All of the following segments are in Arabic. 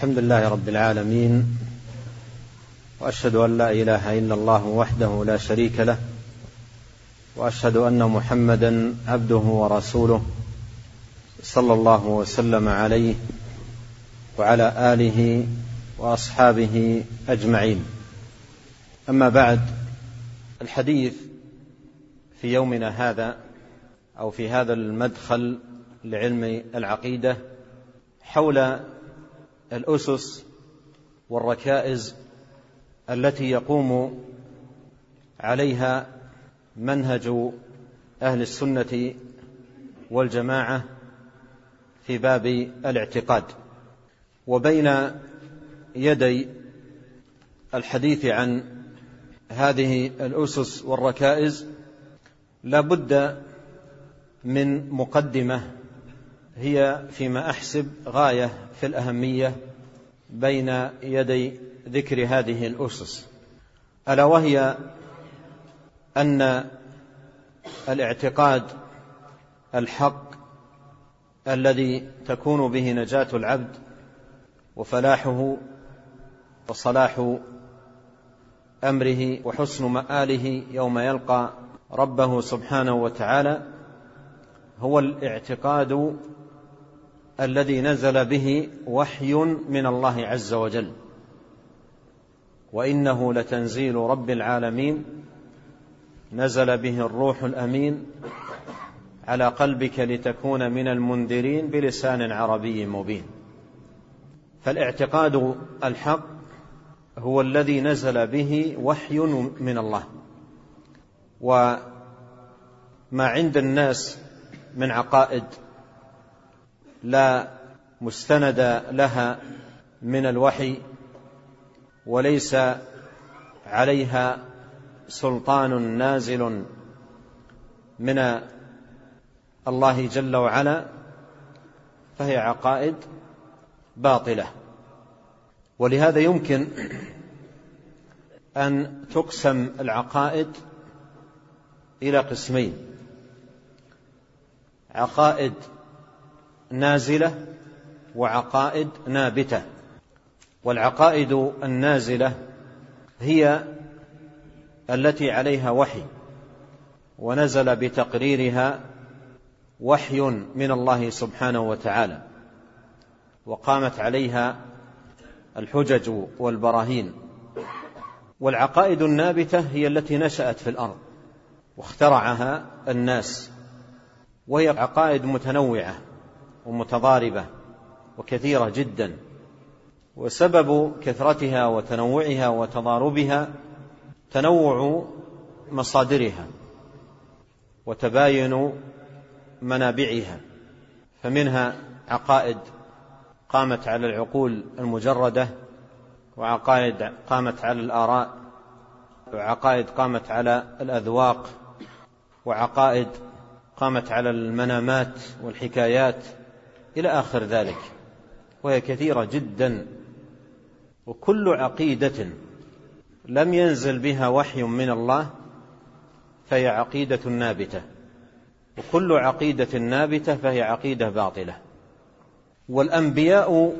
الحمد لله رب العالمين وأشهد أن لا إله إلا الله وحده لا شريك له وأشهد أن محمدا عبده ورسوله صلى الله وسلم عليه وعلى آله وأصحابه أجمعين. أما بعد الحديث في يومنا هذا أو في هذا المدخل لعلم العقيدة حول الأسس والركائز التي يقوم عليها منهج أهل السنة والجماعة في باب الاعتقاد. وبين يدي الحديث عن هذه الأسس والركائز لا بد من مقدمة هي فيما أحسب غاية في الأهمية بين يدي ذكر هذه الأسس. ألا وهي أن الاعتقاد الحق الذي تكون به نجاة العبد وفلاحه وصلاح أمره وحسن مآله يوم يلقى ربه سبحانه وتعالى هو الاعتقاد الذي نزل به وحي من الله عز وجل. وإنه لتنزيل رب العالمين. نزل به الروح الأمين على قلبك لتكون من المنذرين بلسان عربي مبين. فالاعتقاد الحق هو الذي نزل به وحي من الله. وما عند الناس من عقائد لا مستند لها من الوحي وليس عليها سلطان نازل من الله جل وعلا فهي عقائد باطلة. ولهذا يمكن أن تقسم العقائد إلى قسمين. عقائد نازلة وعقائد نابتة. والعقائد النازلة هي التي عليها وحي ونزل بتقريرها وحي من الله سبحانه وتعالى وقامت عليها الحجج والبراهين. والعقائد النابتة هي التي نشأت في الأرض واخترعها الناس وهي عقائد متنوعة. ومتضاربة وكثيرة جدا. وسبب كثرتها وتنوعها وتضاربها تنوع مصادرها وتباين منابعها فمنها عقائد قامت على العقول المجردة وعقائد قامت على الآراء وعقائد قامت على الأذواق وعقائد قامت على المنامات والحكايات. إلى آخر ذلك وهي كثيرة جدا وكل عقيدة لم ينزل بها وحي من الله فهي عقيدة نابتة وكل عقيدة نابتة فهي عقيدة باطلة. والأنبياء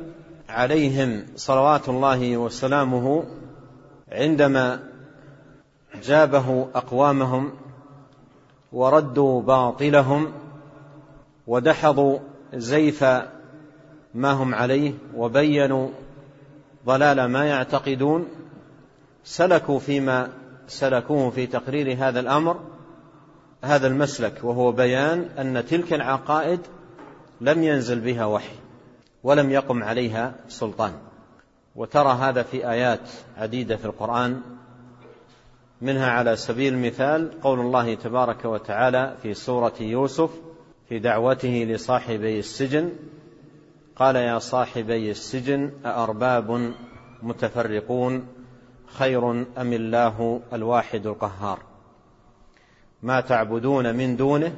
عليهم صلوات الله وسلامه عندما جابه أقوامهم وردوا باطلهم ودحضوا زيف ما هم عليه وبينوا ضلال ما يعتقدون سلكوا فيما سلكوه في تقرير هذا الأمر هذا المسلك وهو بيان أن تلك العقائد لم ينزل بها وحي ولم يقم عليها سلطان وترى هذا في آيات عديدة في القرآن منها على سبيل المثال قول الله تبارك وتعالى في سورة يوسف في دعوته لصاحبي السجن. قال يا صاحبي السجن أأرباب متفرقون خير أم الله الواحد القهار؟ ما تعبدون من دونه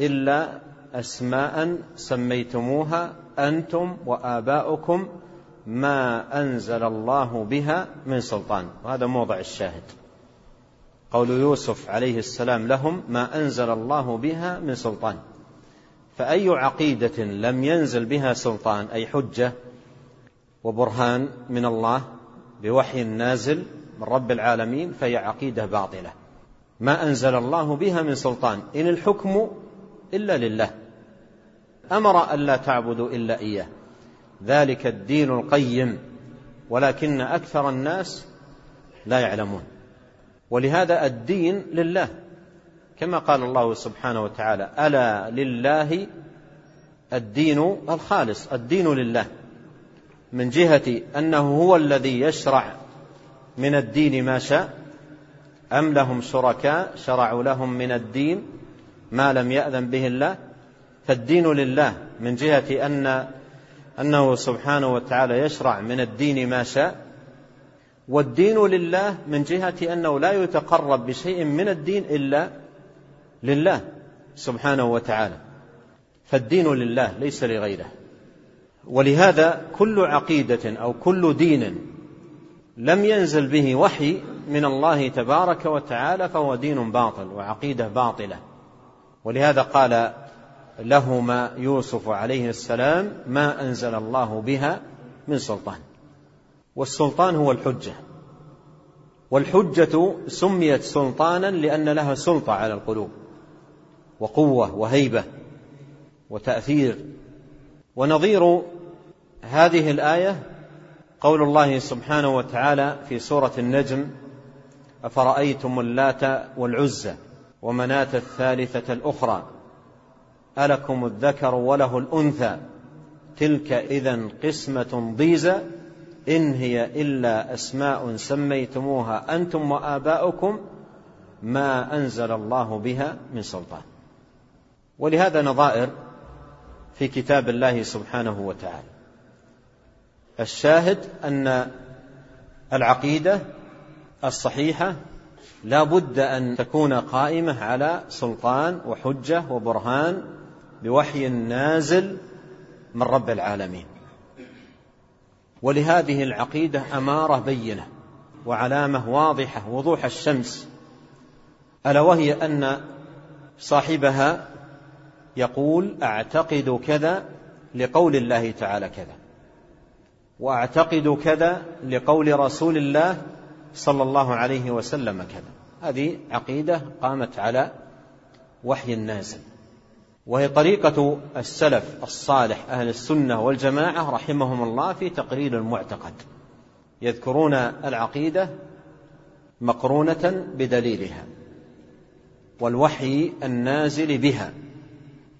إلا أسماء سميتموها أنتم وآباؤكم ما أنزل الله بها من سلطان. وهذا موضع الشاهد. قول يوسف عليه السلام لهم ما أنزل الله بها من سلطان. فأي عقيدة لم ينزل بها سلطان أي حجة وبرهان من الله بوحي نازل من رب العالمين فهي عقيدة باطلة. ما أنزل الله بها من سلطان إن الحكم إلا لله. أمر ألا تعبدوا إلا إياه. ذلك الدين القيم ولكن أكثر الناس لا يعلمون. ولهذا الدين لله. كما قال الله سبحانه وتعالى ألا لله الدين الخالص. الدين لله من جهة أنه هو الذي يشرع من الدين ما شاء أم لهم شركاء شرعوا لهم من الدين ما لم يأذن به الله؟ فالدين لله من جهة أن أنه سبحانه وتعالى يشرع من الدين ما شاء والدين لله من جهة أنه لا يتقرب بشيء من الدين إلا لله سبحانه وتعالى فالدين لله ليس لغيره. ولهذا كل عقيدة أو كل دين لم ينزل به وحي من الله تبارك وتعالى فهو دين باطل وعقيدة باطلة. ولهذا قال لهما يوسف عليه السلام ما أنزل الله بها من سلطان. والسلطان هو الحجة. والحجة سميت سلطانا لأن لها سلطة على القلوب. وقوة وهيبة وتأثير. ونظير هذه الآية قول الله سبحانه وتعالى في سورة النجم أفرأيتم اللات والعزى ومناة الثالثة الأخرى ألكم الذكر وله الأنثى. تلك إذا قسمة ضيزى. إن هي إلا أسماء سميتموها أنتم وآباؤكم ما أنزل الله بها من سلطان. ولهذا نظائر في كتاب الله سبحانه وتعالى. الشاهد أن العقيدة الصحيحة لا بد أن تكون قائمة على سلطان وحجة وبرهان بوحي نازل من رب العالمين. ولهذه العقيدة أمارة بينة وعلامة واضحة وضوح الشمس ألا وهي أن صاحبها يقول أعتقد كذا لقول الله تعالى كذا. وأعتقد كذا لقول رسول الله صلى الله عليه وسلم كذا. هذه عقيدة قامت على وحي نازل وهي طريقة السلف الصالح أهل السنة والجماعة رحمهم الله في تقرير المعتقد. يذكرون العقيدة مقرونة بدليلها. والوحي النازل بها.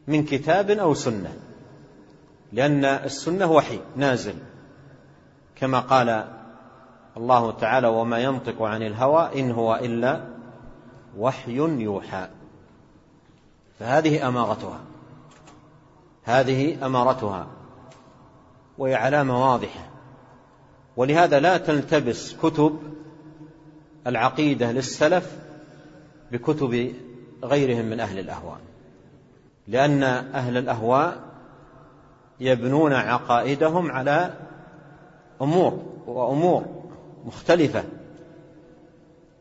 من كتاب أو سنة لأن السنة وحي نازل. كما قال الله تعالى وما ينطق عن الهوى إن هو إلا وحي يوحى فهذه أمارتها هذه أمارتها وهي علامة واضحة. ولهذا لا تلتبس كتب العقيدة للسلف بكتب غيرهم من أهل الأهواء. لأن أهل الأهواء يبنون عقائدهم على أمور وأمور مختلفة.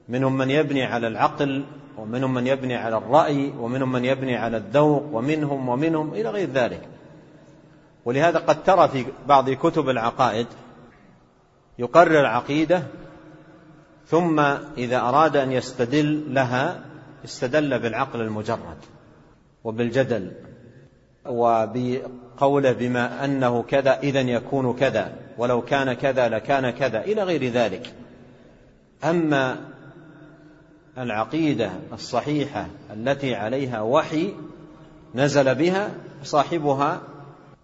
منهم من يبني على العقل ومنهم من يبني على الرأي ومنهم من يبني على الذوق ومنهم ومنهم إلى غير ذلك. ولهذا قد ترى في بعض كتب العقائد يقرر عقيدة ثم إذا أراد أن يستدل لها استدل بالعقل المجرد. وبالجدل وبقوله بما أنه كذا إذا يكون كذا ولو كان كذا لكان كذا إلى غير ذلك. أما العقيدة الصحيحة التي عليها وحي نزل بها صاحبها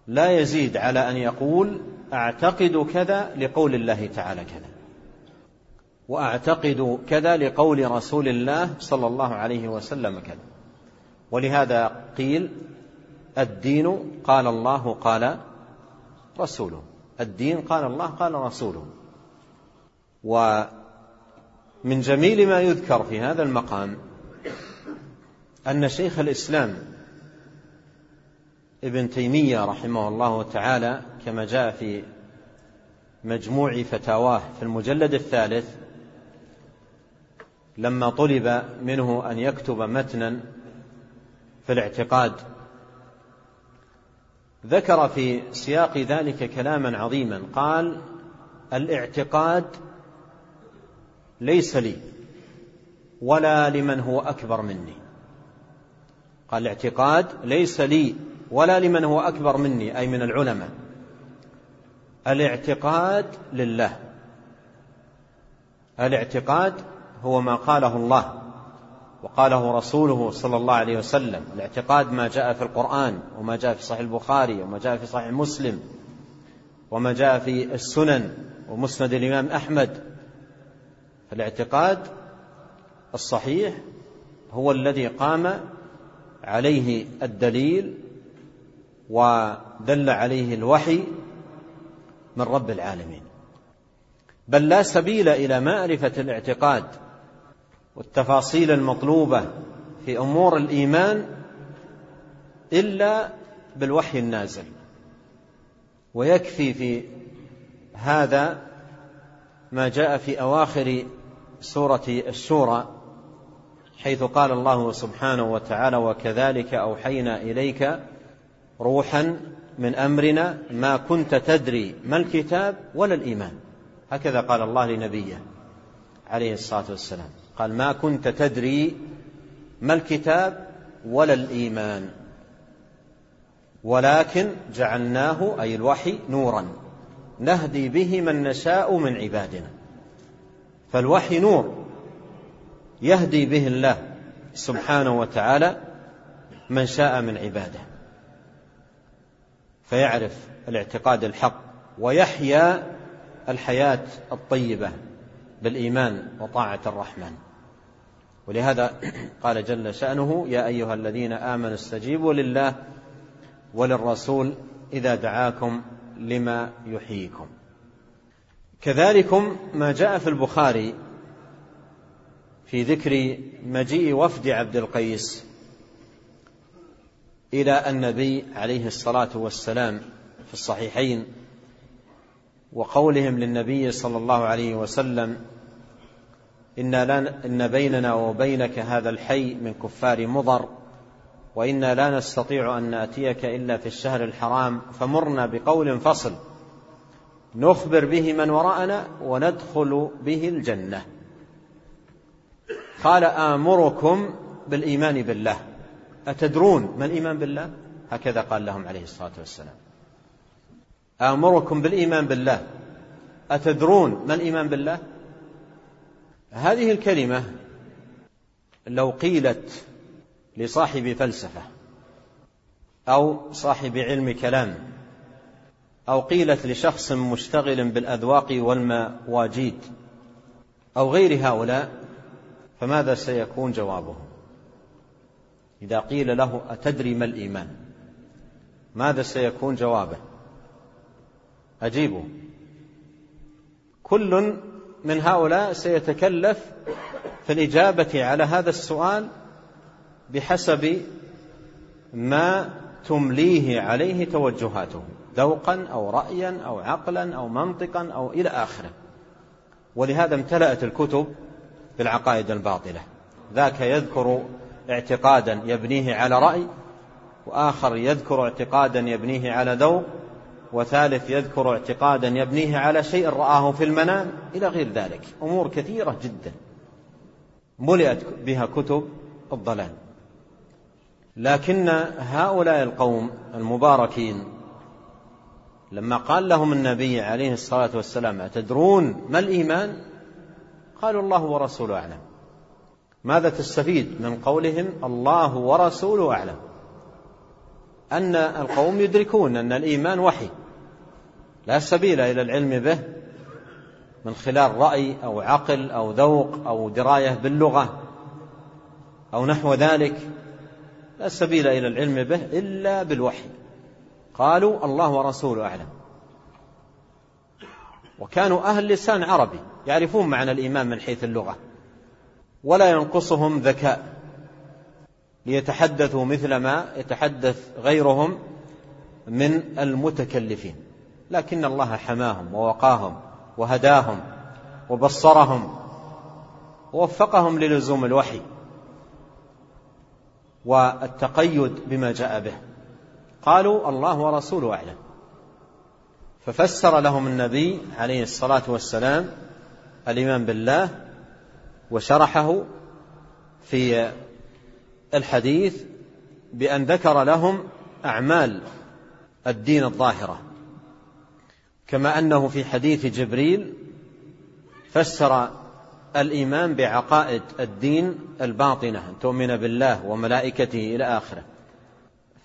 لا يزيد على أن يقول أعتقد كذا لقول الله تعالى كذا. وأعتقد كذا لقول رسول الله صلى الله عليه وسلم كذا. ولهذا قيل الدين قال الله قال رسوله. الدين قال الله قال رسوله. ومن جميل ما يذكر في هذا المقام أن شيخ الإسلام ابن تيمية رحمه الله تعالى كما جاء في مجموع فتاواه في المجلد الثالث لما طلب منه أن يكتب متنا في الاعتقاد. ذكر في سياق ذلك كلاما عظيما قال الاعتقاد ليس لي ولا لمن هو أكبر مني. قال الاعتقاد ليس لي ولا لمن هو أكبر مني أي من العلماء. الاعتقاد لله. الاعتقاد هو ما قاله الله. وقاله رسوله صلى الله عليه وسلم الاعتقاد ما جاء في القرآن وما جاء في صحيح البخاري وما جاء في صحيح مسلم وما جاء في السنن ومسند الإمام أحمد فالاعتقاد الصحيح هو الذي قام عليه الدليل ودل عليه الوحي من رب العالمين. بل لا سبيل إلى معرفة الاعتقاد والتفاصيل المطلوبة في أمور الإيمان إلا بالوحي النازل. ويكفي في هذا ما جاء في أواخر سورة الشورى حيث قال الله سبحانه وتعالى وكذلك أوحينا إليك روحا من أمرنا ما كنت تدري ما الكتاب ولا الإيمان. هكذا قال الله لنبيه عليه الصلاة والسلام. قال ما كنت تدري ما الكتاب ولا الإيمان ولكن جعلناه أي الوحي نورا نهدي به من نشاء من عبادنا. فالوحي نور يهدي به الله سبحانه وتعالى من شاء من عباده. فيعرف الاعتقاد الحق ويحيا الحياة الطيبة بالإيمان وطاعة الرحمن. ولهذا قال جل شأنه يا أيها الذين آمنوا استجيبوا لله وللرسول إذا دعاكم لما يحييكم. كذلكم ما جاء في البخاري في ذكر مجيء وفد عبد القيس إلى النبي عليه الصلاة والسلام في الصحيحين وقولهم للنبي صلى الله عليه وسلم إن, إن بيننا وبينك هذا الحي من كفار مضر وإنا لا نستطيع أن نأتيك إلا في الشهر الحرام فمرنا بقول فصل نخبر به من وراءنا وندخل به الجنة قال آمركم بالإيمان بالله أتدرون ما الإيمان بالله؟ هكذا قال لهم عليه الصلاة والسلام آمركم بالإيمان بالله أتدرون ما الإيمان بالله؟ هذه الكلمة لو قيلت لصاحب فلسفة أو صاحب علم كلام أو قيلت لشخص مشتغل بالأذواق والمواجيد أو غير هؤلاء فماذا سيكون جوابه إذا قيل له أتدري ما الإيمان ماذا سيكون جوابه؟ أجيبوا كل من هؤلاء سيتكلف في الإجابة على هذا السؤال بحسب ما تمليه عليه توجهاته ذوقا أو رأيا أو عقلا أو منطقا أو إلى آخره. ولهذا امتلأت الكتب بالعقائد الباطلة. ذاك يذكر اعتقادا يبنيه على رأي وآخر يذكر اعتقادا يبنيه على ذوق وثالث يذكر اعتقادا يبنيه على شيء رآه في المنام إلى غير ذلك. أمور كثيرة جدا ملئت بها كتب الضلال. لكن هؤلاء القوم المباركين لما قال لهم النبي عليه الصلاة والسلام أتدرون ما الإيمان؟ قالوا الله ورسوله أعلم. ماذا تستفيد من قولهم الله ورسوله أعلم أن القوم يدركون أن الإيمان وحي. لا سبيل إلى العلم به من خلال رأي أو عقل أو ذوق أو دراية باللغة أو نحو ذلك. لا سبيل إلى العلم به إلا بالوحي. قالوا الله ورسوله أعلم. وكانوا أهل لسان عربي يعرفون معنى الإيمان من حيث اللغة ولا ينقصهم ذكاء. ليتحدثوا مثل ما يتحدث غيرهم من المتكلفين. لكن الله حماهم ووقاهم وهداهم وبصرهم ووفقهم للزوم الوحي والتقيد بما جاء به. قالوا الله ورسوله أعلم. ففسر لهم النبي عليه الصلاة والسلام الإيمان بالله وشرحه في الحديث بأن ذكر لهم أعمال الدين الظاهرة. كما أنه في حديث جبريل فسر الإيمان بعقائد الدين الباطنة أن تؤمن بالله وملائكته إلى آخره.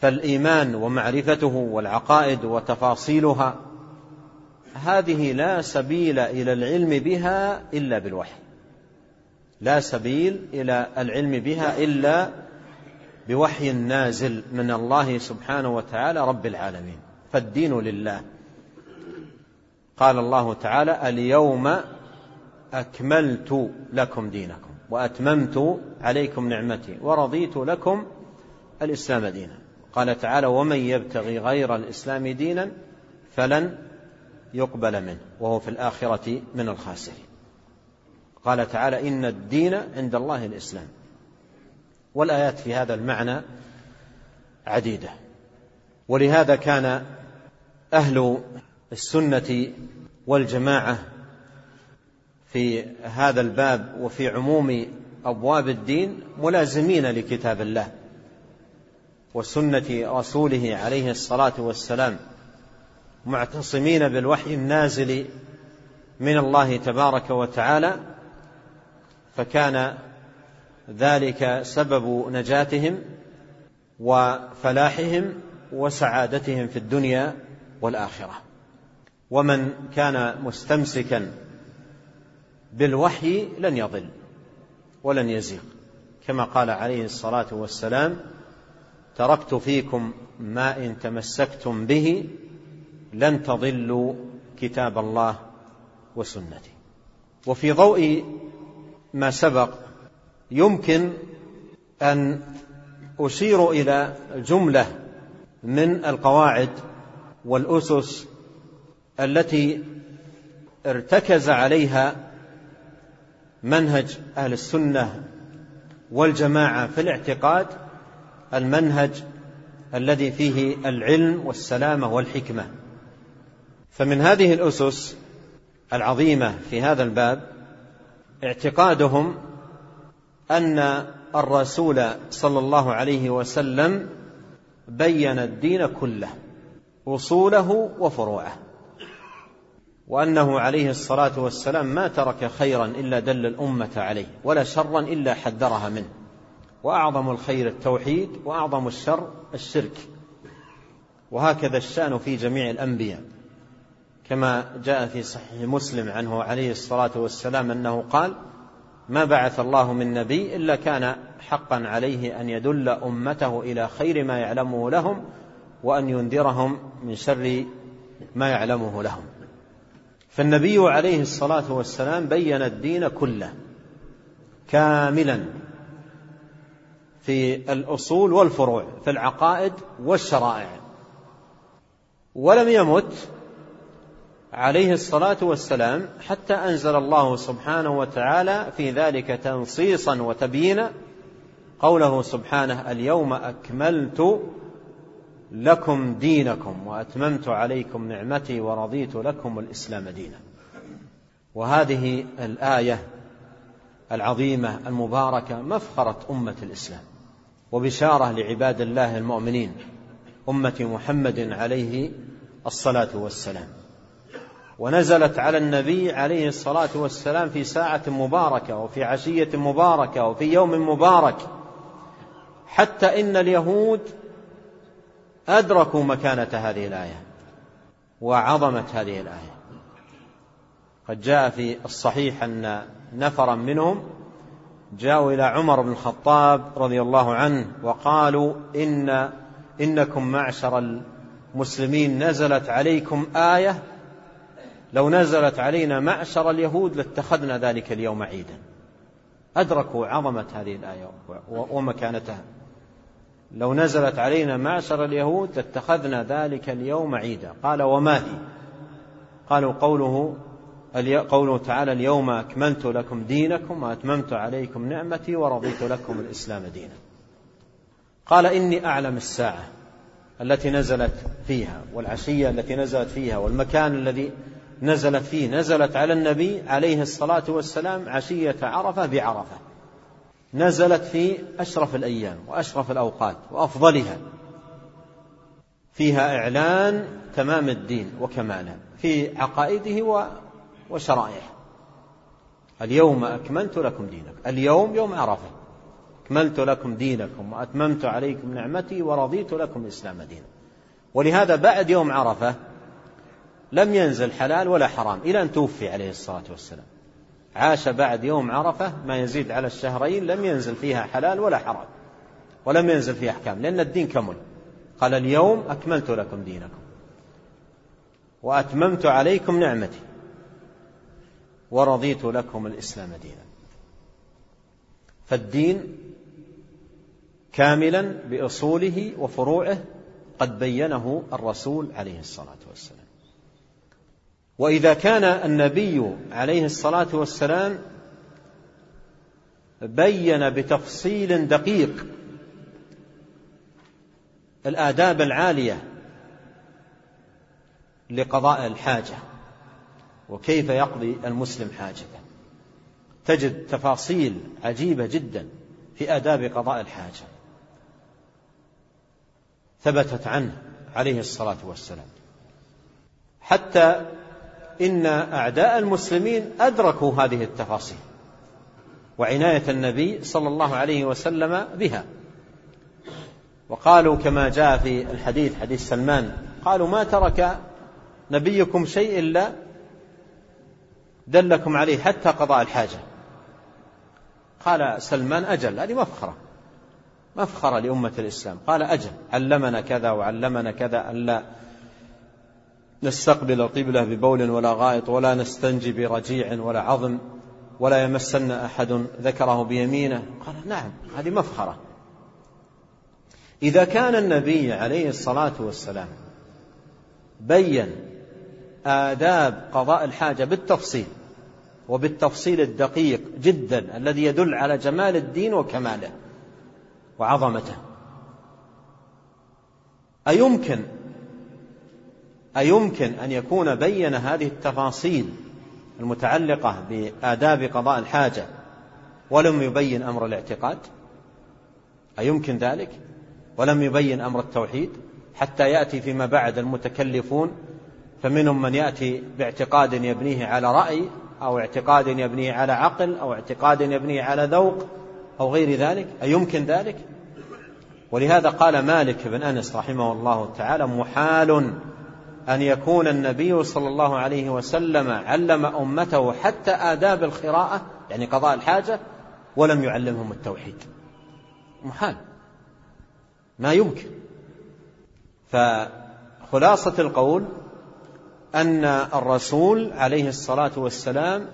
فالإيمان ومعرفته والعقائد وتفاصيلها هذه لا سبيل إلى العلم بها إلا بالوحي. لا سبيل إلى العلم بها إلا بوحي نازل من الله سبحانه وتعالى رب العالمين. فالدين لله. قال الله تعالى اليوم أكملت لكم دينكم وأتممت عليكم نعمتي ورضيت لكم الإسلام دينا. قال تعالى ومن يبتغي غير الإسلام دينا فلن يقبل منه وهو في الآخرة من الخاسرين. قال تعالى إن الدين عند الله الإسلام. والآيات في هذا المعنى عديدة. ولهذا كان أهل السنة والجماعة في هذا الباب وفي عموم أبواب الدين ملازمين لكتاب الله وسنة رسوله عليه الصلاة والسلام معتصمين بالوحي النازل من الله تبارك وتعالى فكان ذلك سبب نجاتهم وفلاحهم وسعادتهم في الدنيا والآخرة. ومن كان مستمسكا بالوحي لن يضل ولن يزيغ. كما قال عليه الصلاة والسلام تركت فيكم ما إن تمسكتم به لن تضلوا كتاب الله وسنتي. وفي ضوء ما سبق يمكن أن أشير إلى جملة من القواعد والأسس التي ارتكز عليها منهج أهل السنة والجماعة في الاعتقاد المنهج الذي فيه العلم والسلامة والحكمة. فمن هذه الأسس العظيمة في هذا الباب اعتقادهم أن الرسول صلى الله عليه وسلم بين الدين كله أصوله وفروعه. وأنه عليه الصلاة والسلام ما ترك خيرا إلا دل الأمة عليه ولا شرا إلا حذرها منه. وأعظم الخير التوحيد وأعظم الشر الشرك. وهكذا الشأن في جميع الأنبياء. كما جاء في صحيح مسلم عنه عليه الصلاة والسلام أنه قال ما بعث الله من نبي إلا كان حقا عليه أن يدل أمته إلى خير ما يعلمه لهم وأن ينذرهم من شر ما يعلمه لهم. فالنبي عليه الصلاة والسلام بين الدين كله كاملا في الأصول والفروع في العقائد والشرائع. ولم يمت عليه الصلاة والسلام حتى أنزل الله سبحانه وتعالى في ذلك تنصيصا وتبيينا قوله سبحانه اليوم أكملت لكم دينكم وأتممت عليكم نعمتي ورضيت لكم الإسلام دينا. وهذه الآية العظيمة المباركة مفخرة أمة الإسلام وبشارة لعباد الله المؤمنين أمة محمد عليه الصلاة والسلام. ونزلت على النبي عليه الصلاة والسلام في ساعة مباركة وفي عشية مباركة وفي يوم مبارك. حتى إن اليهود أدركوا مكانة هذه الآية وعظمة هذه الآية. قد جاء في الصحيح أن نفرا منهم جاءوا إلى عمر بن الخطاب رضي الله عنه وقالوا إن إنكم معشر المسلمين نزلت عليكم آية لو نزلت علينا معشر اليهود لاتخذنا ذلك اليوم عيدا. أدركوا عظمة هذه الآية ومكانتها. لو نزلت علينا معشر اليهود لاتخذنا ذلك اليوم عيدا. قال وما هي قالوا قوله قوله تعالى اليوم أكملت لكم دينكم وأتممت عليكم نعمتي ورضيت لكم الإسلام دينا. قال إني أعلم الساعة التي نزلت فيها والعشية التي نزلت فيها والمكان الذي نزلت فيه. نزلت على النبي عليه الصلاة والسلام عشية عرفة بعرفة. نزلت في أشرف الأيام وأشرف الأوقات وأفضلها. فيها إعلان تمام الدين وكماله في عقائده وشرائعه. اليوم أكملت لكم دينكم اليوم يوم عرفة. أكملت لكم دينكم وأتممت عليكم نعمتي ورضيت لكم الإسلام دينا. ولهذا بعد يوم عرفة لم ينزل حلال ولا حرام إلى أن توفي عليه الصلاة والسلام. عاش بعد يوم عرفة ما يزيد على الشهرين لم ينزل فيها حلال ولا حرام ولم ينزل فيها أحكام لأن الدين كمل. قال اليوم أكملت لكم دينكم وأتممت عليكم نعمتي ورضيت لكم الإسلام دينا. فالدين كاملا بأصوله وفروعه قد بينه الرسول عليه الصلاة والسلام. وإذا كان النبي عليه الصلاة والسلام بين بتفصيل دقيق الآداب العالية لقضاء الحاجة وكيف يقضي المسلم حاجته تجد تفاصيل عجيبة جدا في آداب قضاء الحاجة. ثبتت عنه عليه الصلاة والسلام. حتى إن أعداء المسلمين أدركوا هذه التفاصيل وعناية النبي صلى الله عليه وسلم بها. وقالوا كما جاء في الحديث حديث سلمان قالوا ما ترك نبيكم شيء إلا دلكم عليه حتى قضاء الحاجة. قال سلمان أجل هذه مفخرة مفخرة لأمة الإسلام. قال أجل علمنا كذا وعلمنا كذا ألا نستقبل القبلة ببول ولا غائط ولا نستنجي برجيع ولا عظم ولا يمسن أحد. ذكره بيمينه. قال نعم هذه مفخرة. إذا كان النبي عليه الصلاة والسلام بين آداب قضاء الحاجة بالتفصيل وبالتفصيل الدقيق جدا الذي يدل على جمال الدين وكماله وعظمته أيمكن أيمكن أن يكون بين هذه التفاصيل المتعلقة بآداب قضاء الحاجة ولم يبين أمر الاعتقاد؟ أيمكن ذلك؟ ولم يبين أمر التوحيد؟ حتى يأتي فيما بعد المتكلفون فمنهم من يأتي باعتقاد يبنيه على رأي أو اعتقاد يبنيه على عقل أو اعتقاد يبنيه على ذوق أو غير ذلك؟ أيمكن ذلك؟ ولهذا قال مالك بن أنس رحمه الله تعالى محال أن يكون النبي صلى الله عليه وسلم علم أمته حتى آداب القراءة يعني قضاء الحاجة ولم يعلمهم التوحيد. محال. ما يمكن. فخلاصة القول أن الرسول عليه الصلاة والسلام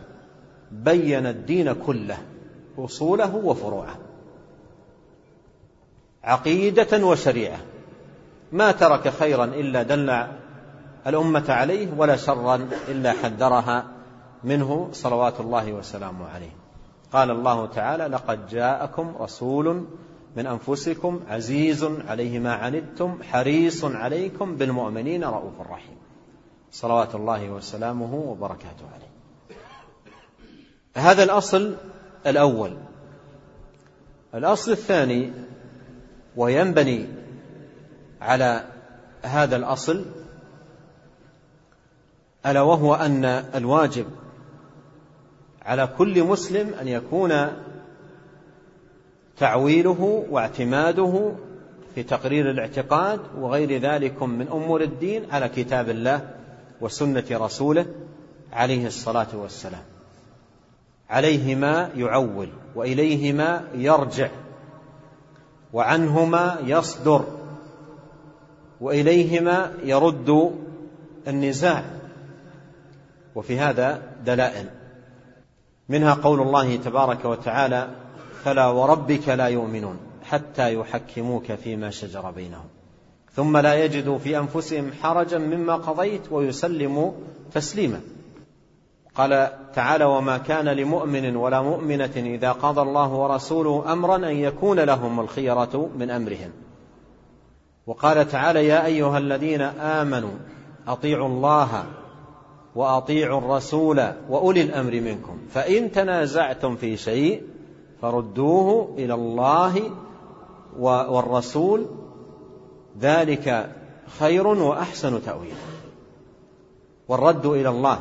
بين الدين كله أصوله وفروعه عقيدة وشريعة. ما ترك خيرا إلا دل الأمة عليه ولا شرا إلا حذرها منه صلوات الله وسلامه عليه. قال الله تعالى لقد جاءكم رسول من أنفسكم عزيز عليه ما عنتم حريص عليكم بالمؤمنين رؤوف رحيم. صلوات الله وسلامه وبركاته عليه. هذا الأصل الأول. الأصل الثاني وينبني على هذا الأصل ألا وهو أن الواجب على كل مسلم أن يكون تعويله واعتماده في تقرير الاعتقاد وغير ذلك من أمور الدين على كتاب الله وسنة رسوله عليه الصلاة والسلام. عليهما يعول وإليهما يرجع وعنهما يصدر وإليهما يرد النزاع. وفي هذا دلائل. منها قول الله تبارك وتعالى فلا وربك لا يؤمنون حتى يحكموك فيما شجر بينهم. ثم لا يجدوا في أنفسهم حرجا مما قضيت ويسلموا تسليما. قال تعالى وما كان لمؤمن ولا مؤمنة إذا قضى الله ورسوله أمرا أن يكون لهم الخيرة من أمرهم. وقال تعالى يا أيها الذين آمنوا أطيعوا الله وأطيعوا الرسول وأولي الأمر منكم. فإن تنازعتم في شيء فردوه إلى الله والرسول. ذلك خير وأحسن تأويلا والرد إلى الله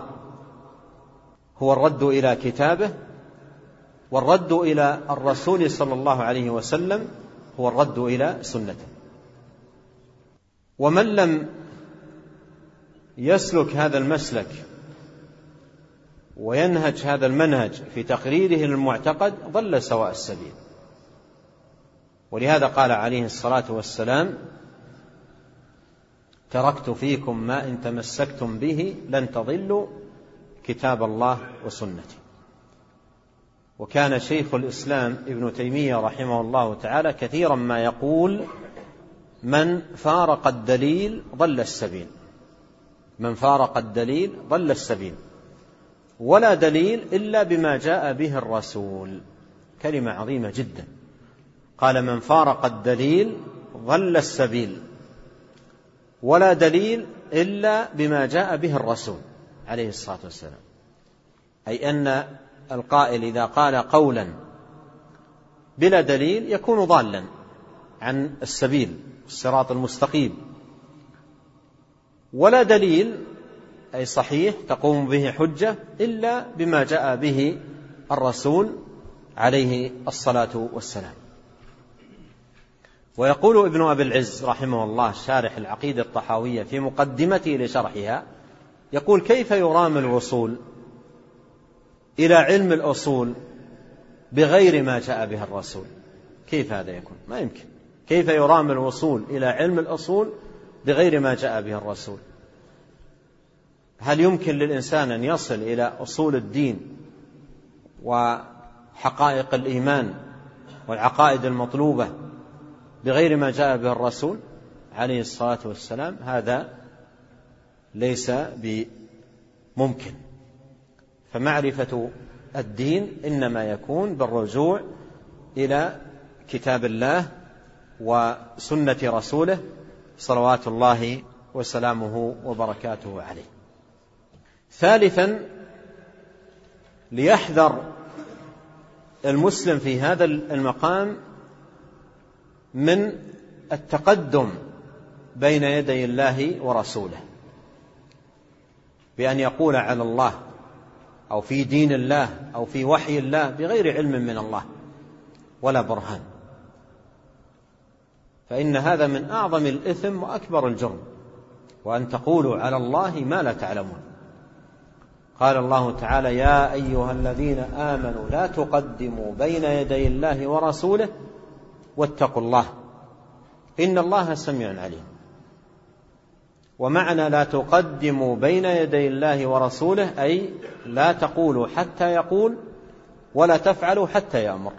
هو الرد إلى كتابه. والرد إلى الرسول صلى الله عليه وسلم هو الرد إلى سنته. ومن لم يسلك هذا المسلك وينهج هذا المنهج في تقريره للمعتقد ضل سواء السبيل. ولهذا قال عليه الصلاة والسلام تركت فيكم ما إن تمسكتم به لن تضلوا كتاب الله وسنتي. وكان شيخ الإسلام ابن تيمية رحمه الله تعالى كثيرا ما يقول من فارق الدليل ضل السبيل. من فارق الدليل ضل السبيل. ولا دليل إلا بما جاء به الرسول. كلمة عظيمة جدا. قال من فارق الدليل ضل السبيل. ولا دليل إلا بما جاء به الرسول عليه الصلاة والسلام. أي أن القائل إذا قال قولا بلا دليل يكون ضالا عن السبيل الصراط المستقيم. ولا دليل أي صحيح تقوم به حجة إلا بما جاء به الرسول عليه الصلاة والسلام. ويقول ابن أبي العز رحمه الله شارح العقيدة الطحاوية في مقدمته لشرحها يقول كيف يرام الوصول إلى علم الأصول بغير ما جاء به الرسول؟ كيف هذا يكون؟ ما يمكن. كيف يرام الوصول إلى علم الأصول بغير ما جاء به الرسول. هل يمكن للإنسان أن يصل إلى أصول الدين وحقائق الإيمان والعقائد المطلوبة بغير ما جاء به الرسول عليه الصلاة والسلام؟ هذا ليس بممكن. فمعرفة الدين إنما يكون بالرجوع إلى كتاب الله وسنة رسوله صلوات الله وسلامه وبركاته عليه. ثالثا ليحذر المسلم في هذا المقام من التقدم بين يدي الله ورسوله. بأن يقول على الله أو في دين الله أو في وحي الله بغير علم من الله ولا برهان. فإن هذا من أعظم الإثم وأكبر الجرم وأن تقولوا على الله ما لا تعلمون. قال الله تعالى يا أيها الذين آمنوا لا تقدموا بين يدي الله ورسوله واتقوا الله إن الله سميع عليم. ومعنى لا تقدموا بين يدي الله ورسوله أي لا تقولوا حتى يقول ولا تفعلوا حتى يأمر.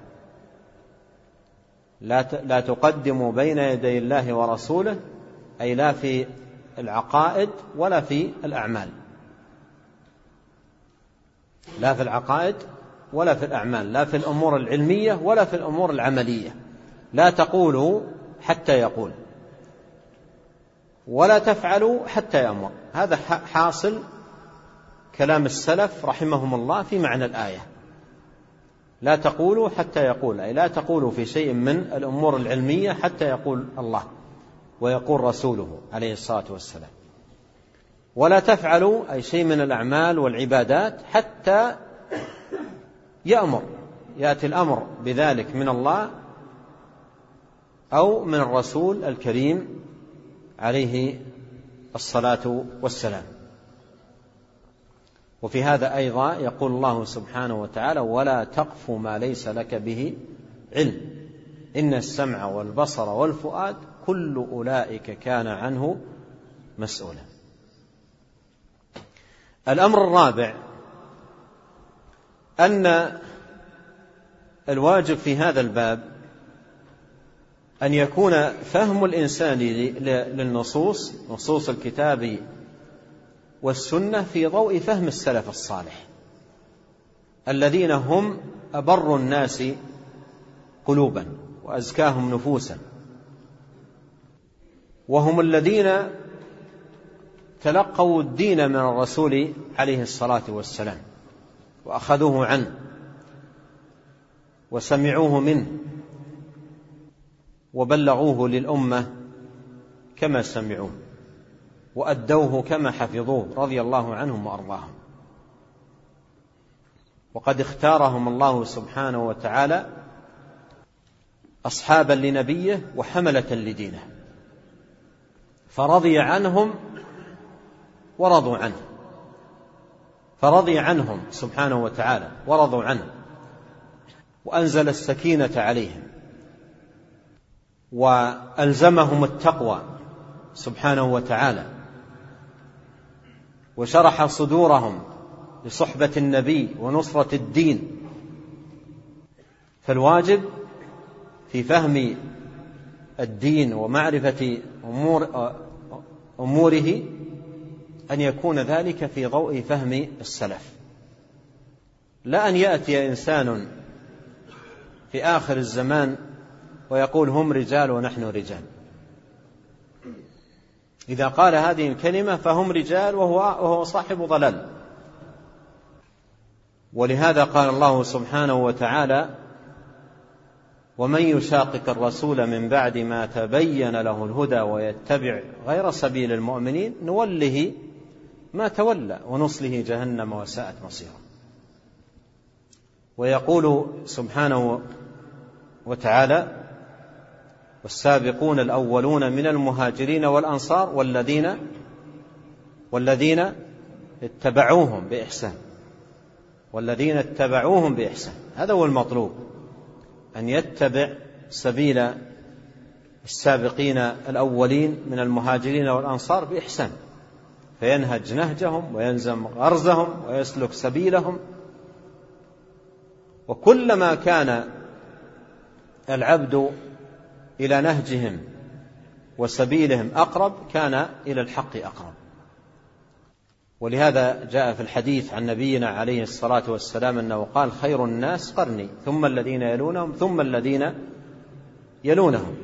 لا تقدموا بين يدي الله ورسوله أي لا في العقائد ولا في الأعمال. لا في العقائد ولا في الأعمال لا في الأمور العلمية ولا في الأمور العملية. لا تقولوا حتى يقول ولا تفعلوا حتى يأمر. هذا حاصل كلام السلف رحمهم الله في معنى الآية. لا تقولوا حتى يقول أي لا تقولوا في شيء من الأمور العلمية حتى يقول الله ويقول رسوله عليه الصلاة والسلام. ولا تفعلوا أي شيء من الأعمال والعبادات حتى يأمر يأتي الأمر بذلك من الله أو من الرسول الكريم عليه الصلاة والسلام. وفي هذا أيضا يقول الله سبحانه وتعالى ولا تقف ما ليس لك به علم. إن السمع والبصر والفؤاد كل أولئك كان عنه مسؤولا. الأمر الرابع أن الواجب في هذا الباب أن يكون فهم الإنسان للنصوص نصوص الكتاب والسنة في ضوء فهم السلف الصالح. الذين هم أبر الناس قلوبا وأزكاهم نفوسا. وهم الذين تلقوا الدين من الرسول عليه الصلاة والسلام وأخذوه عنه وسمعوه منه وبلغوه للأمة كما سمعوه. وأدوه كما حفظوه رضي الله عنهم وأرضاهم. وقد اختارهم الله سبحانه وتعالى أصحابا لنبيه وحملة لدينه. فرضي عنهم ورضوا عنه. فرضي عنهم سبحانه وتعالى ورضوا عنه. وأنزل السكينة عليهم. وألزمهم التقوى سبحانه وتعالى. وشرح صدورهم لصحبة النبي ونصرة الدين. فالواجب في فهم الدين ومعرفة أمور أموره أن يكون ذلك في ضوء فهم السلف. لا أن يأتي إنسان في آخر الزمان ويقول هم رجال ونحن رجال. إذا قال هذه الكلمة فهم رجال وهو, وهو صاحب ضلال. ولهذا قال الله سبحانه وتعالى ومن يشاقق الرسول من بعد ما تبين له الهدى ويتبع غير سبيل المؤمنين نوله ما تولى ونصله جهنم وساءت مصيرا ويقول سبحانه وتعالى والسابقون الأولون من المهاجرين والأنصار والذين والذين اتبعوهم بإحسان. والذين اتبعوهم بإحسان. هذا هو المطلوب. أن يتبع سبيل السابقين الأولين من المهاجرين والأنصار بإحسان. فينهج نهجهم وينزم غرزهم ويسلك سبيلهم. وكلما كان العبد إلى نهجهم وسبيلهم أقرب كان إلى الحق أقرب. ولهذا جاء في الحديث عن نبينا عليه الصلاة والسلام أنه قال خير الناس قرني ثم الذين يلونهم ثم الذين يلونهم.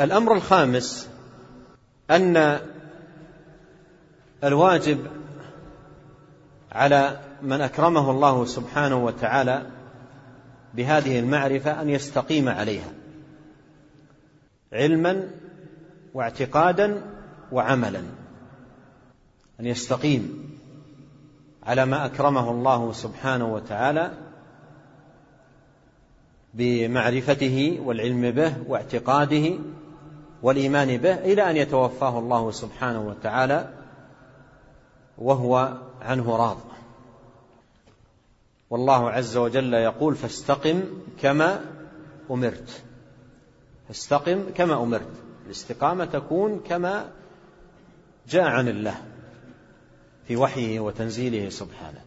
الأمر الخامس أن الواجب على من أكرمه الله سبحانه وتعالى بهذه المعرفة أن يستقيم عليها. علما واعتقادا وعملا. أن يستقيم على ما أكرمه الله سبحانه وتعالى بمعرفته والعلم به واعتقاده والإيمان به إلى أن يتوفاه الله سبحانه وتعالى وهو عنه راض. والله عز وجل يقول فاستقم كما أمرت. فاستقم كما أمرت. الاستقامة تكون كما جاء عن الله في وحيه وتنزيله سبحانه.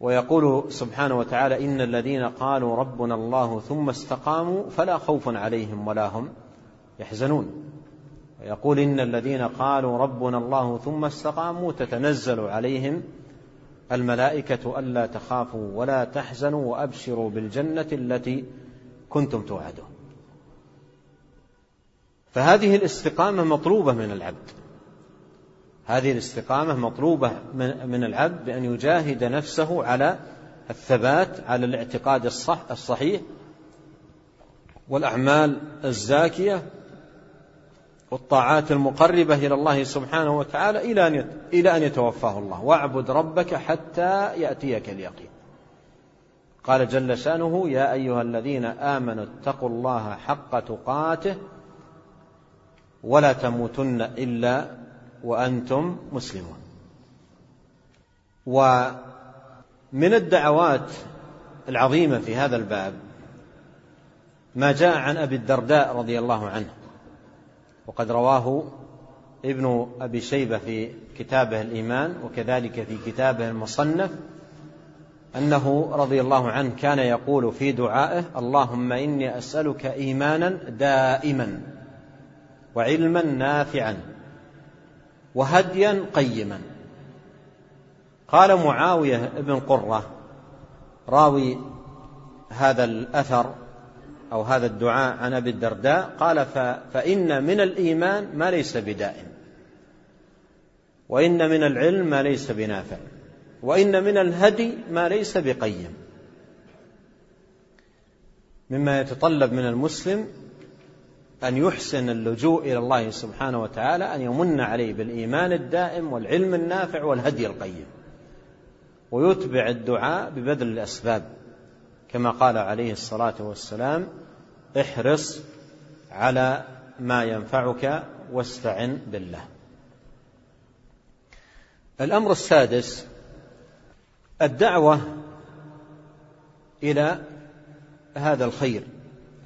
ويقول سبحانه وتعالى إن الذين قالوا ربنا الله ثم استقاموا فلا خوف عليهم ولا هم يحزنون. ويقول إن الذين قالوا ربنا الله ثم استقاموا تتنزل عليهم الملائكة ألا تخافوا ولا تحزنوا وأبشروا بالجنة التي كنتم توعدون. فهذه الاستقامة مطلوبة من العبد. هذه الاستقامة مطلوبة من العبد بأن يجاهد نفسه على الثبات على الاعتقاد الصح الصحيح والأعمال الزاكية والطاعات المقربة إلى الله سبحانه وتعالى إلى أن إلى أن يتوفاه الله. واعبد ربك حتى يأتيك اليقين. قال جل شأنه يا أيها الذين آمنوا اتقوا الله حق تقاته ولا تموتن إلا وأنتم مسلمون. ومن الدعوات العظيمة في هذا الباب ما جاء عن أبي الدرداء رضي الله عنه. وقد رواه ابن أبي شيبة في كتابه الإيمان وكذلك في كتابه المصنف أنه رضي الله عنه كان يقول في دعائه اللهم إني أسألك إيمانا دائما وعلما نافعا وهديا قيما. قال معاوية بن قرة راوي هذا الأثر أو هذا الدعاء عن أبي الدرداء قال فإن من الإيمان ما ليس بدائم وإن من العلم ما ليس بنافع. وإن من الهدي ما ليس بقيم. مما يتطلب من المسلم أن يحسن اللجوء إلى الله سبحانه وتعالى أن يمن عليه بالإيمان الدائم والعلم النافع والهدي القيم. ويتبع الدعاء ببذل الأسباب كما قال عليه الصلاة والسلام احرص على ما ينفعك واستعن بالله. الأمر السادس الدعوة إلى هذا الخير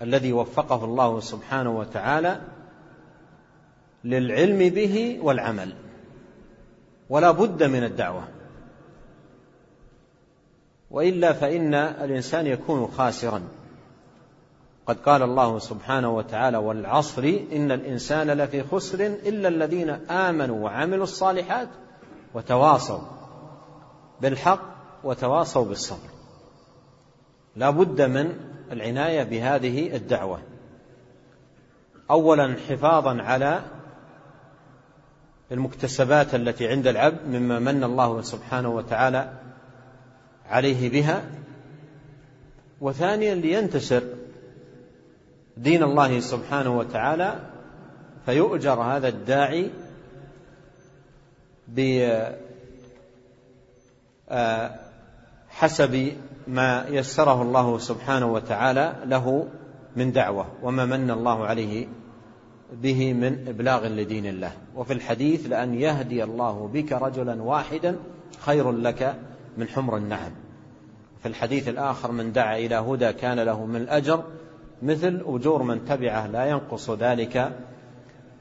الذي وفقه الله سبحانه وتعالى للعلم به والعمل. ولا بد من الدعوة. وإلا فإن الإنسان يكون خاسرا. قد قال الله سبحانه وتعالى والعصر إن الإنسان لفي خسر إلا الذين آمنوا وعملوا الصالحات وتواصوا بالحق وتواصوا بالصبر. لا بد من العناية بهذه الدعوة. اولا حفاظا على المكتسبات التي عند العبد مما من الله سبحانه وتعالى عليه بها. وثانيا لينتشر دين الله سبحانه وتعالى فيؤجر هذا الداعي بحسب ما يسره الله سبحانه وتعالى له من دعوة وما من الله عليه به من إبلاغ لدين الله. وفي الحديث لأن يهدي الله بك رجلا واحدا خير لك من حمر النعم. في الحديث الآخر من دعا إلى هدى كان له من الأجر مثل أجور من تبعه لا ينقص ذلك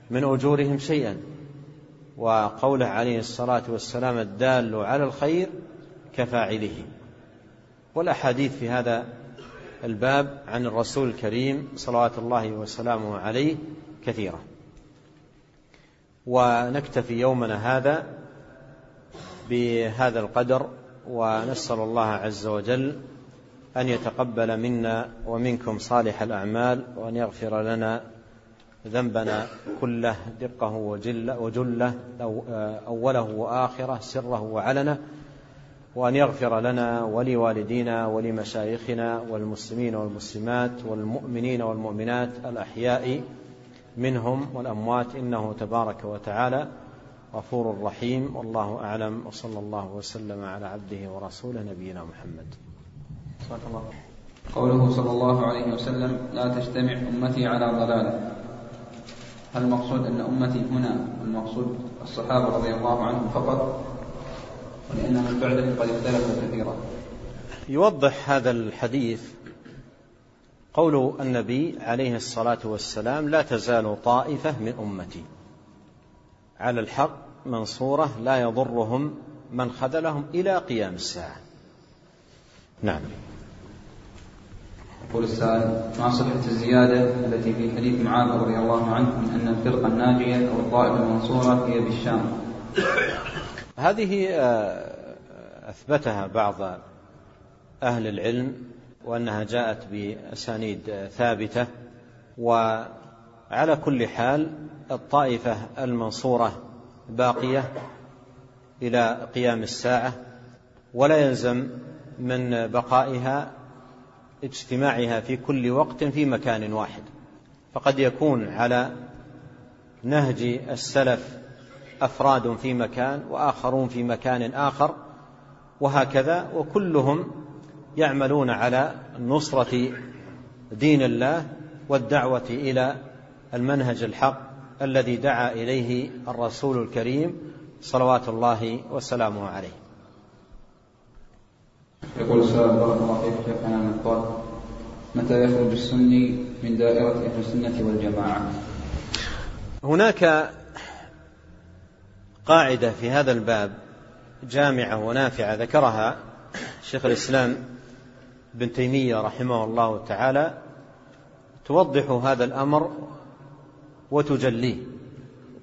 من أجورهم شيئا. وقوله عليه الصلاة والسلام الدال على الخير كفاعله. والأحاديث في هذا الباب عن الرسول الكريم صلوات الله وسلامه عليه كثيرة. ونكتفي يومنا هذا بهذا القدر ونسأل الله عز وجل أن يتقبل منا ومنكم صالح الأعمال وأن يغفر لنا ذنبنا كله دقه وجله, وجله أوله وآخره سره وعلنه وأن يغفر لنا ولوالدينا ولمشايخنا والمسلمين والمسلمات والمؤمنين والمؤمنات الأحياء منهم والأموات. إنه تبارك وتعالى غفور رحيم. والله أعلم. وصلى الله وسلم على عبده ورسوله نبينا محمد. قوله صلى الله عليه وسلم لا تجتمع أمتي على ضلالة. هل المقصود أن أمتي هنا؟ المقصود الصحابة رضي الله عنهم فقط ولأن من بعده قد اختلفوا كثيرا. يوضح هذا الحديث قول النبي عليه الصلاة والسلام لا تزال طائفة من أمتي. على الحق منصورة لا يضرهم من خذلهم إلى قيام الساعة. نعم. يقول السائل ما صحة الزيادة التي في حديث معاذ رضي الله عنه من أن الفرقة الناجية أو الطائفة المنصورة هي بالشام؟ هذه آه، أثبتها بعض أهل العلم وأنها جاءت بأسانيد ثابتة وعلى كل حال الطائفة المنصورة باقية إلى قيام الساعة ولا يلزم من بقائها اجتماعها في كل وقت في مكان واحد. فقد يكون على نهج السلف أفراد في مكان وآخرون في مكان آخر وهكذا وكلهم يعملون على نصرة دين الله والدعوة إلى المنهج الحق الذي دعا إليه الرسول الكريم صلوات الله وسلامه عليه. يقول السلام بارك الله فيك شيخنا من قال متى يخرج السني من دائرة أهل السنة والجماعة؟ هناك قاعدة في هذا الباب جامعة ونافعة ذكرها شيخ الإسلام ابن تيمية رحمه الله تعالى توضح هذا الأمر وتجليه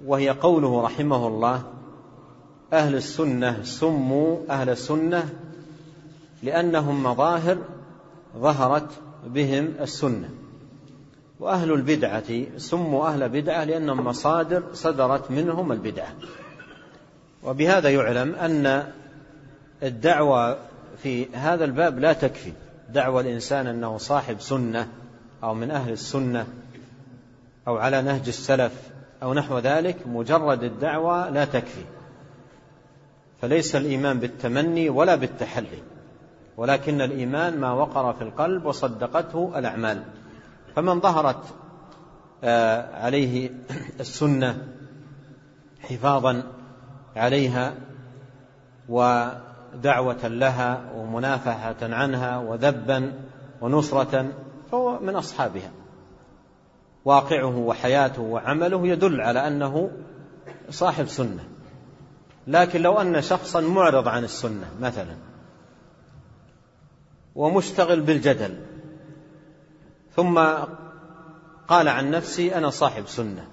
وهي قوله رحمه الله أهل السنة سموا أهل السنة لأنهم مظاهر ظهرت بهم السنة. وأهل البدعة سموا أهل بدعة لأنهم مصادر صدرت منهم البدعة. وبهذا يعلم أن الدعوة في هذا الباب لا تكفي. دعوى الإنسان أنه صاحب سنة أو من أهل السنة أو على نهج السلف أو نحو ذلك مجرد الدعوة لا تكفي. فليس الإيمان بالتمني ولا بالتحلي. ولكن الإيمان ما وقر في القلب وصدقته الأعمال. فمن ظهرت آه، عليه السنة حفاظا عليها ودعوة لها ومنافحة عنها وذبا ونصرة فهو من أصحابها. واقعه وحياته وعمله يدل على أنه صاحب سنة. لكن لو أن شخصا معرض عن السنة مثلا ومشتغل بالجدل. ثم قال عن نفسي أنا صاحب سنة.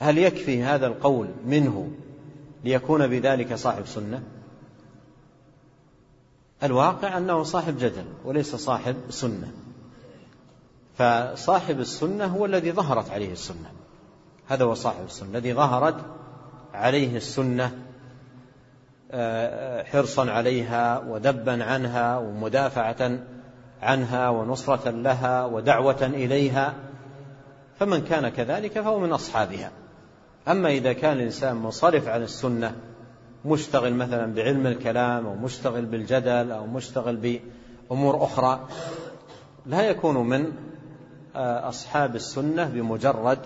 هل يكفي هذا القول منه ليكون بذلك صاحب سنة؟ الواقع أنه صاحب جدل وليس صاحب سنة. فصاحب السنة هو الذي ظهرت عليه السنة. هذا هو صاحب السنة الذي ظهرت عليه السنة آه، حرصا عليها وذبا عنها ومدافعة عنها ونصرة لها ودعوة إليها فمن كان كذلك فهو من أصحابها. أما إذا كان الإنسان منصرف عن السنة مشتغل مثلا بعلم الكلام أو مشتغل بالجدل أو مشتغل بأمور أخرى لا يكون من آه، أصحاب السنة بمجرد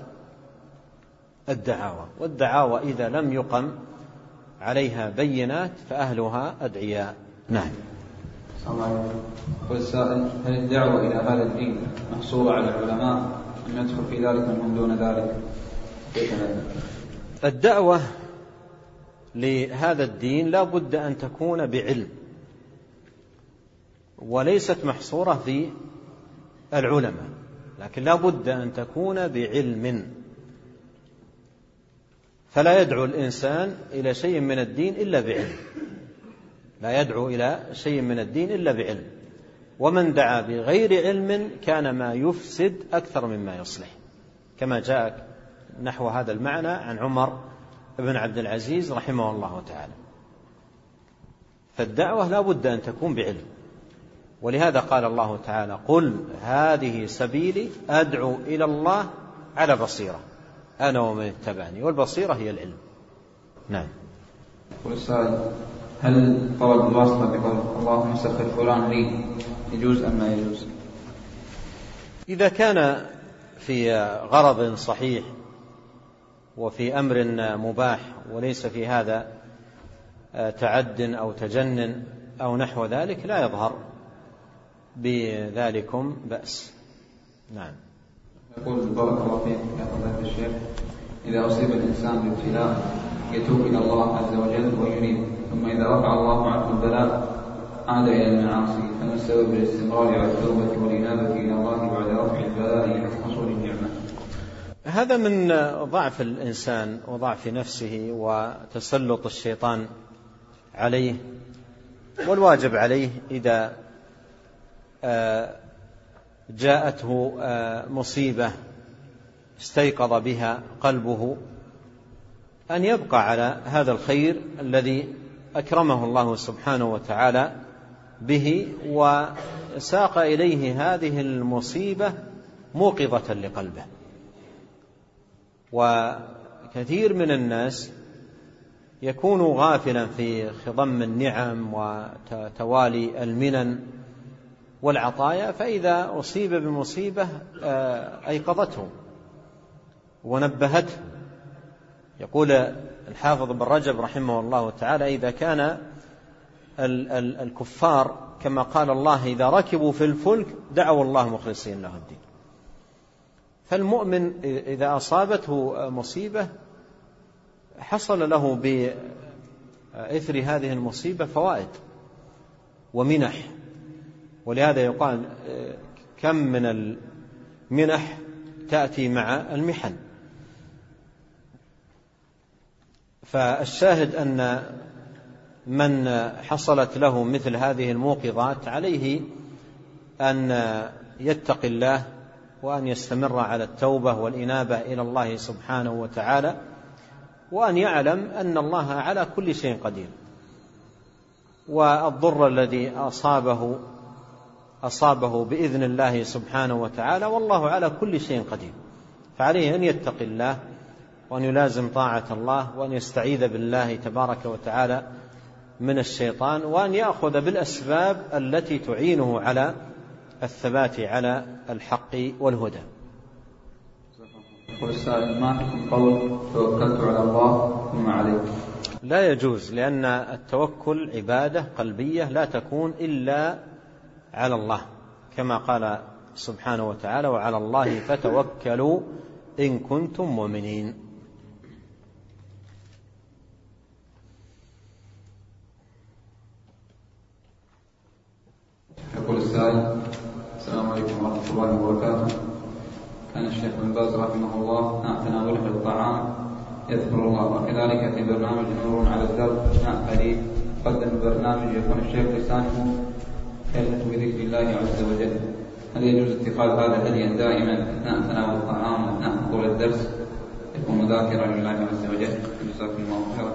الدعاوى. والدعاوى إذا لم يقم عليها بينات فأهلها أدعياء. نعم. والسائل هل الدعوة إلى هذا الدين محصورة على العلماء؟ أم يدخل في ذلك من دون ذلك. الدعوة لهذا الدين لا بد أن تكون بعلم وليست محصورة في العلماء لكن لا بد أن تكون بعلم. فلا يدعو الإنسان إلى شيء من الدين إلا بعلم. لا يدعو إلى شيء من الدين إلا بعلم. ومن دعا بغير علم كان ما يفسد أكثر مما يصلح. كما جاء نحو هذا المعنى عن عمر بن عبد العزيز رحمه الله تعالى. فالدعوة لا بد أن تكون بعلم. ولهذا قال الله تعالى قل هذه سبيلي أدعو إلى الله على بصيرة. أنا ومن اتبعني والبصيرة هي العلم. نعم. والسائل هل طلب الواسطة بقول اللهم سخر فلان لي يجوز أم ما يجوز؟ إذا كان في غرض صحيح وفي أمر مباح وليس في هذا تعد أو تجنن أو نحو ذلك لا يظهر بذلكم بأس. نعم. يقول بارك الله فيك يا فضيلة الشيخ. إذا أصيب الإنسان بابتلاء يتوب إلى الله عز وجل وينيب. ثم إذا رفع الله عنه البلاء عاد إلى المعاصي. فما السبب الاستمرار على التوبة والإنابة إلى الله بعد رفع البلاء وحصول النعمة. هذا من ضعف الإنسان وضعف نفسه وتسلط الشيطان عليه والواجب عليه إذا آه، جاءته آه، مصيبة استيقظ بها قلبه أن يبقى على هذا الخير الذي أكرمه الله سبحانه وتعالى به وساق إليه هذه المصيبة موقظة لقلبه. وكثير من الناس يكون غافلا في خضم النعم وتوالي المنن والعطايا فإذا أصيب بمصيبة آه، أيقظته ونبهته. يقول الحافظ بن رجب رحمه الله تعالى إذا كان الكفار كما قال الله إذا ركبوا في الفلك دعوا الله مخلصين له الدين. فالمؤمن إذا أصابته مصيبة حصل له بإثر هذه المصيبة فوائد ومنح. ولهذا يقال كم من المنح تأتي مع المحن. فالشاهد أن من حصلت له مثل هذه الموقظات عليه أن يتقي الله وأن يستمر على التوبة والإنابة إلى الله سبحانه وتعالى وأن يعلم أن الله على كل شيء قدير. والضر الذي أصابه أصابه بإذن الله سبحانه وتعالى والله على كل شيء قدير. فعليه أن يتقي الله وأن يلازم طاعة الله وأن يستعيذ بالله تبارك وتعالى من الشيطان وأن يأخذ بالأسباب التي تعينه على الثبات على الحق والهدى. ما حكم قول توكلت على الله ثم عليك. لا يجوز لأن التوكل عبادة قلبية لا تكون إلا على الله كما قال سبحانه وتعالى وعلى الله فتوكلوا إن كنتم مؤمنين. يقول السائل السلام عليكم ورحمة الله وبركاته. كان الشيخ بن باز رحمه الله أثناء تناوله الطعام. يذكر الله. وكذلك في برنامج نور على الدرب أثناء قريب قدم البرنامج يكون الشيخ لسانه يلهث بذكر الله عز وجل. هل يجوز اتخاذ هذا هديا دائما أثناء تناول الطعام واثناء حضور الدرس؟ يكون ذاكرا لله عز وجل. جزاكم الله خيرا.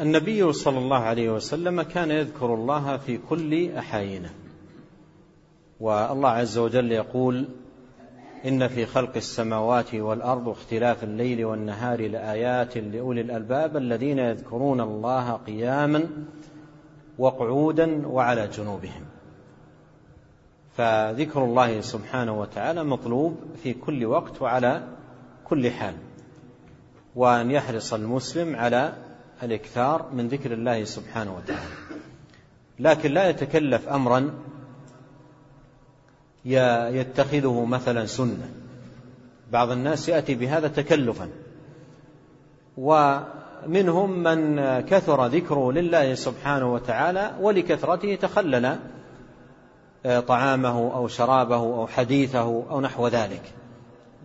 النبي صلى الله عليه وسلم كان يذكر الله في كل احاينه والله عز وجل يقول إن في خلق السماوات والأرض واختلاف الليل والنهار لآيات لأولي الألباب الذين يذكرون الله قياما وقعودا وعلى جنوبهم. فذكر الله سبحانه وتعالى مطلوب في كل وقت وعلى كل حال. وأن يحرص المسلم على الإكثار من ذكر الله سبحانه وتعالى. لكن لا يتكلف امرا يتخذه مثلا سنة. بعض الناس يأتي بهذا تكلفا. ومنهم من كثر ذكره لله سبحانه وتعالى ولكثرته تخلل طعامه أو شرابه أو حديثه أو نحو ذلك.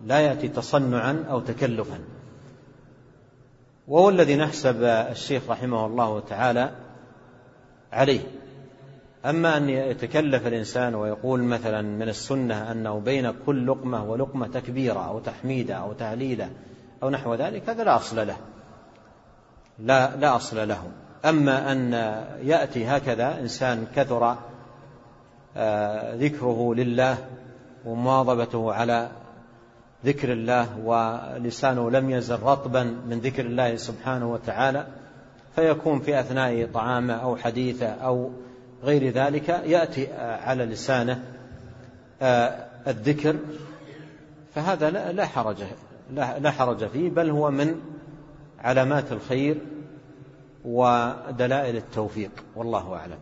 لا يأتي تصنعا أو تكلفا. وهو الذي نحسب الشيخ رحمه الله تعالى عليه. أما أن يتكلف الإنسان ويقول مثلا من السنة أنه بين كل لقمة ولقمة تكبيرة أو تحميدة أو تهليلة أو نحو ذلك هذا لا أصل له. لا لا أصل له. أما أن يأتي هكذا إنسان كثر ذكره لله ومواظبته على ذكر الله ولسانه لم يزل رطبا من ذكر الله سبحانه وتعالى فيكون في أثناء طعامه أو حديثه أو غير ذلك يأتي على لسانه آه، الذكر فهذا لا حرج لا حرج فيه بل هو من علامات الخير ودلائل التوفيق والله أعلم.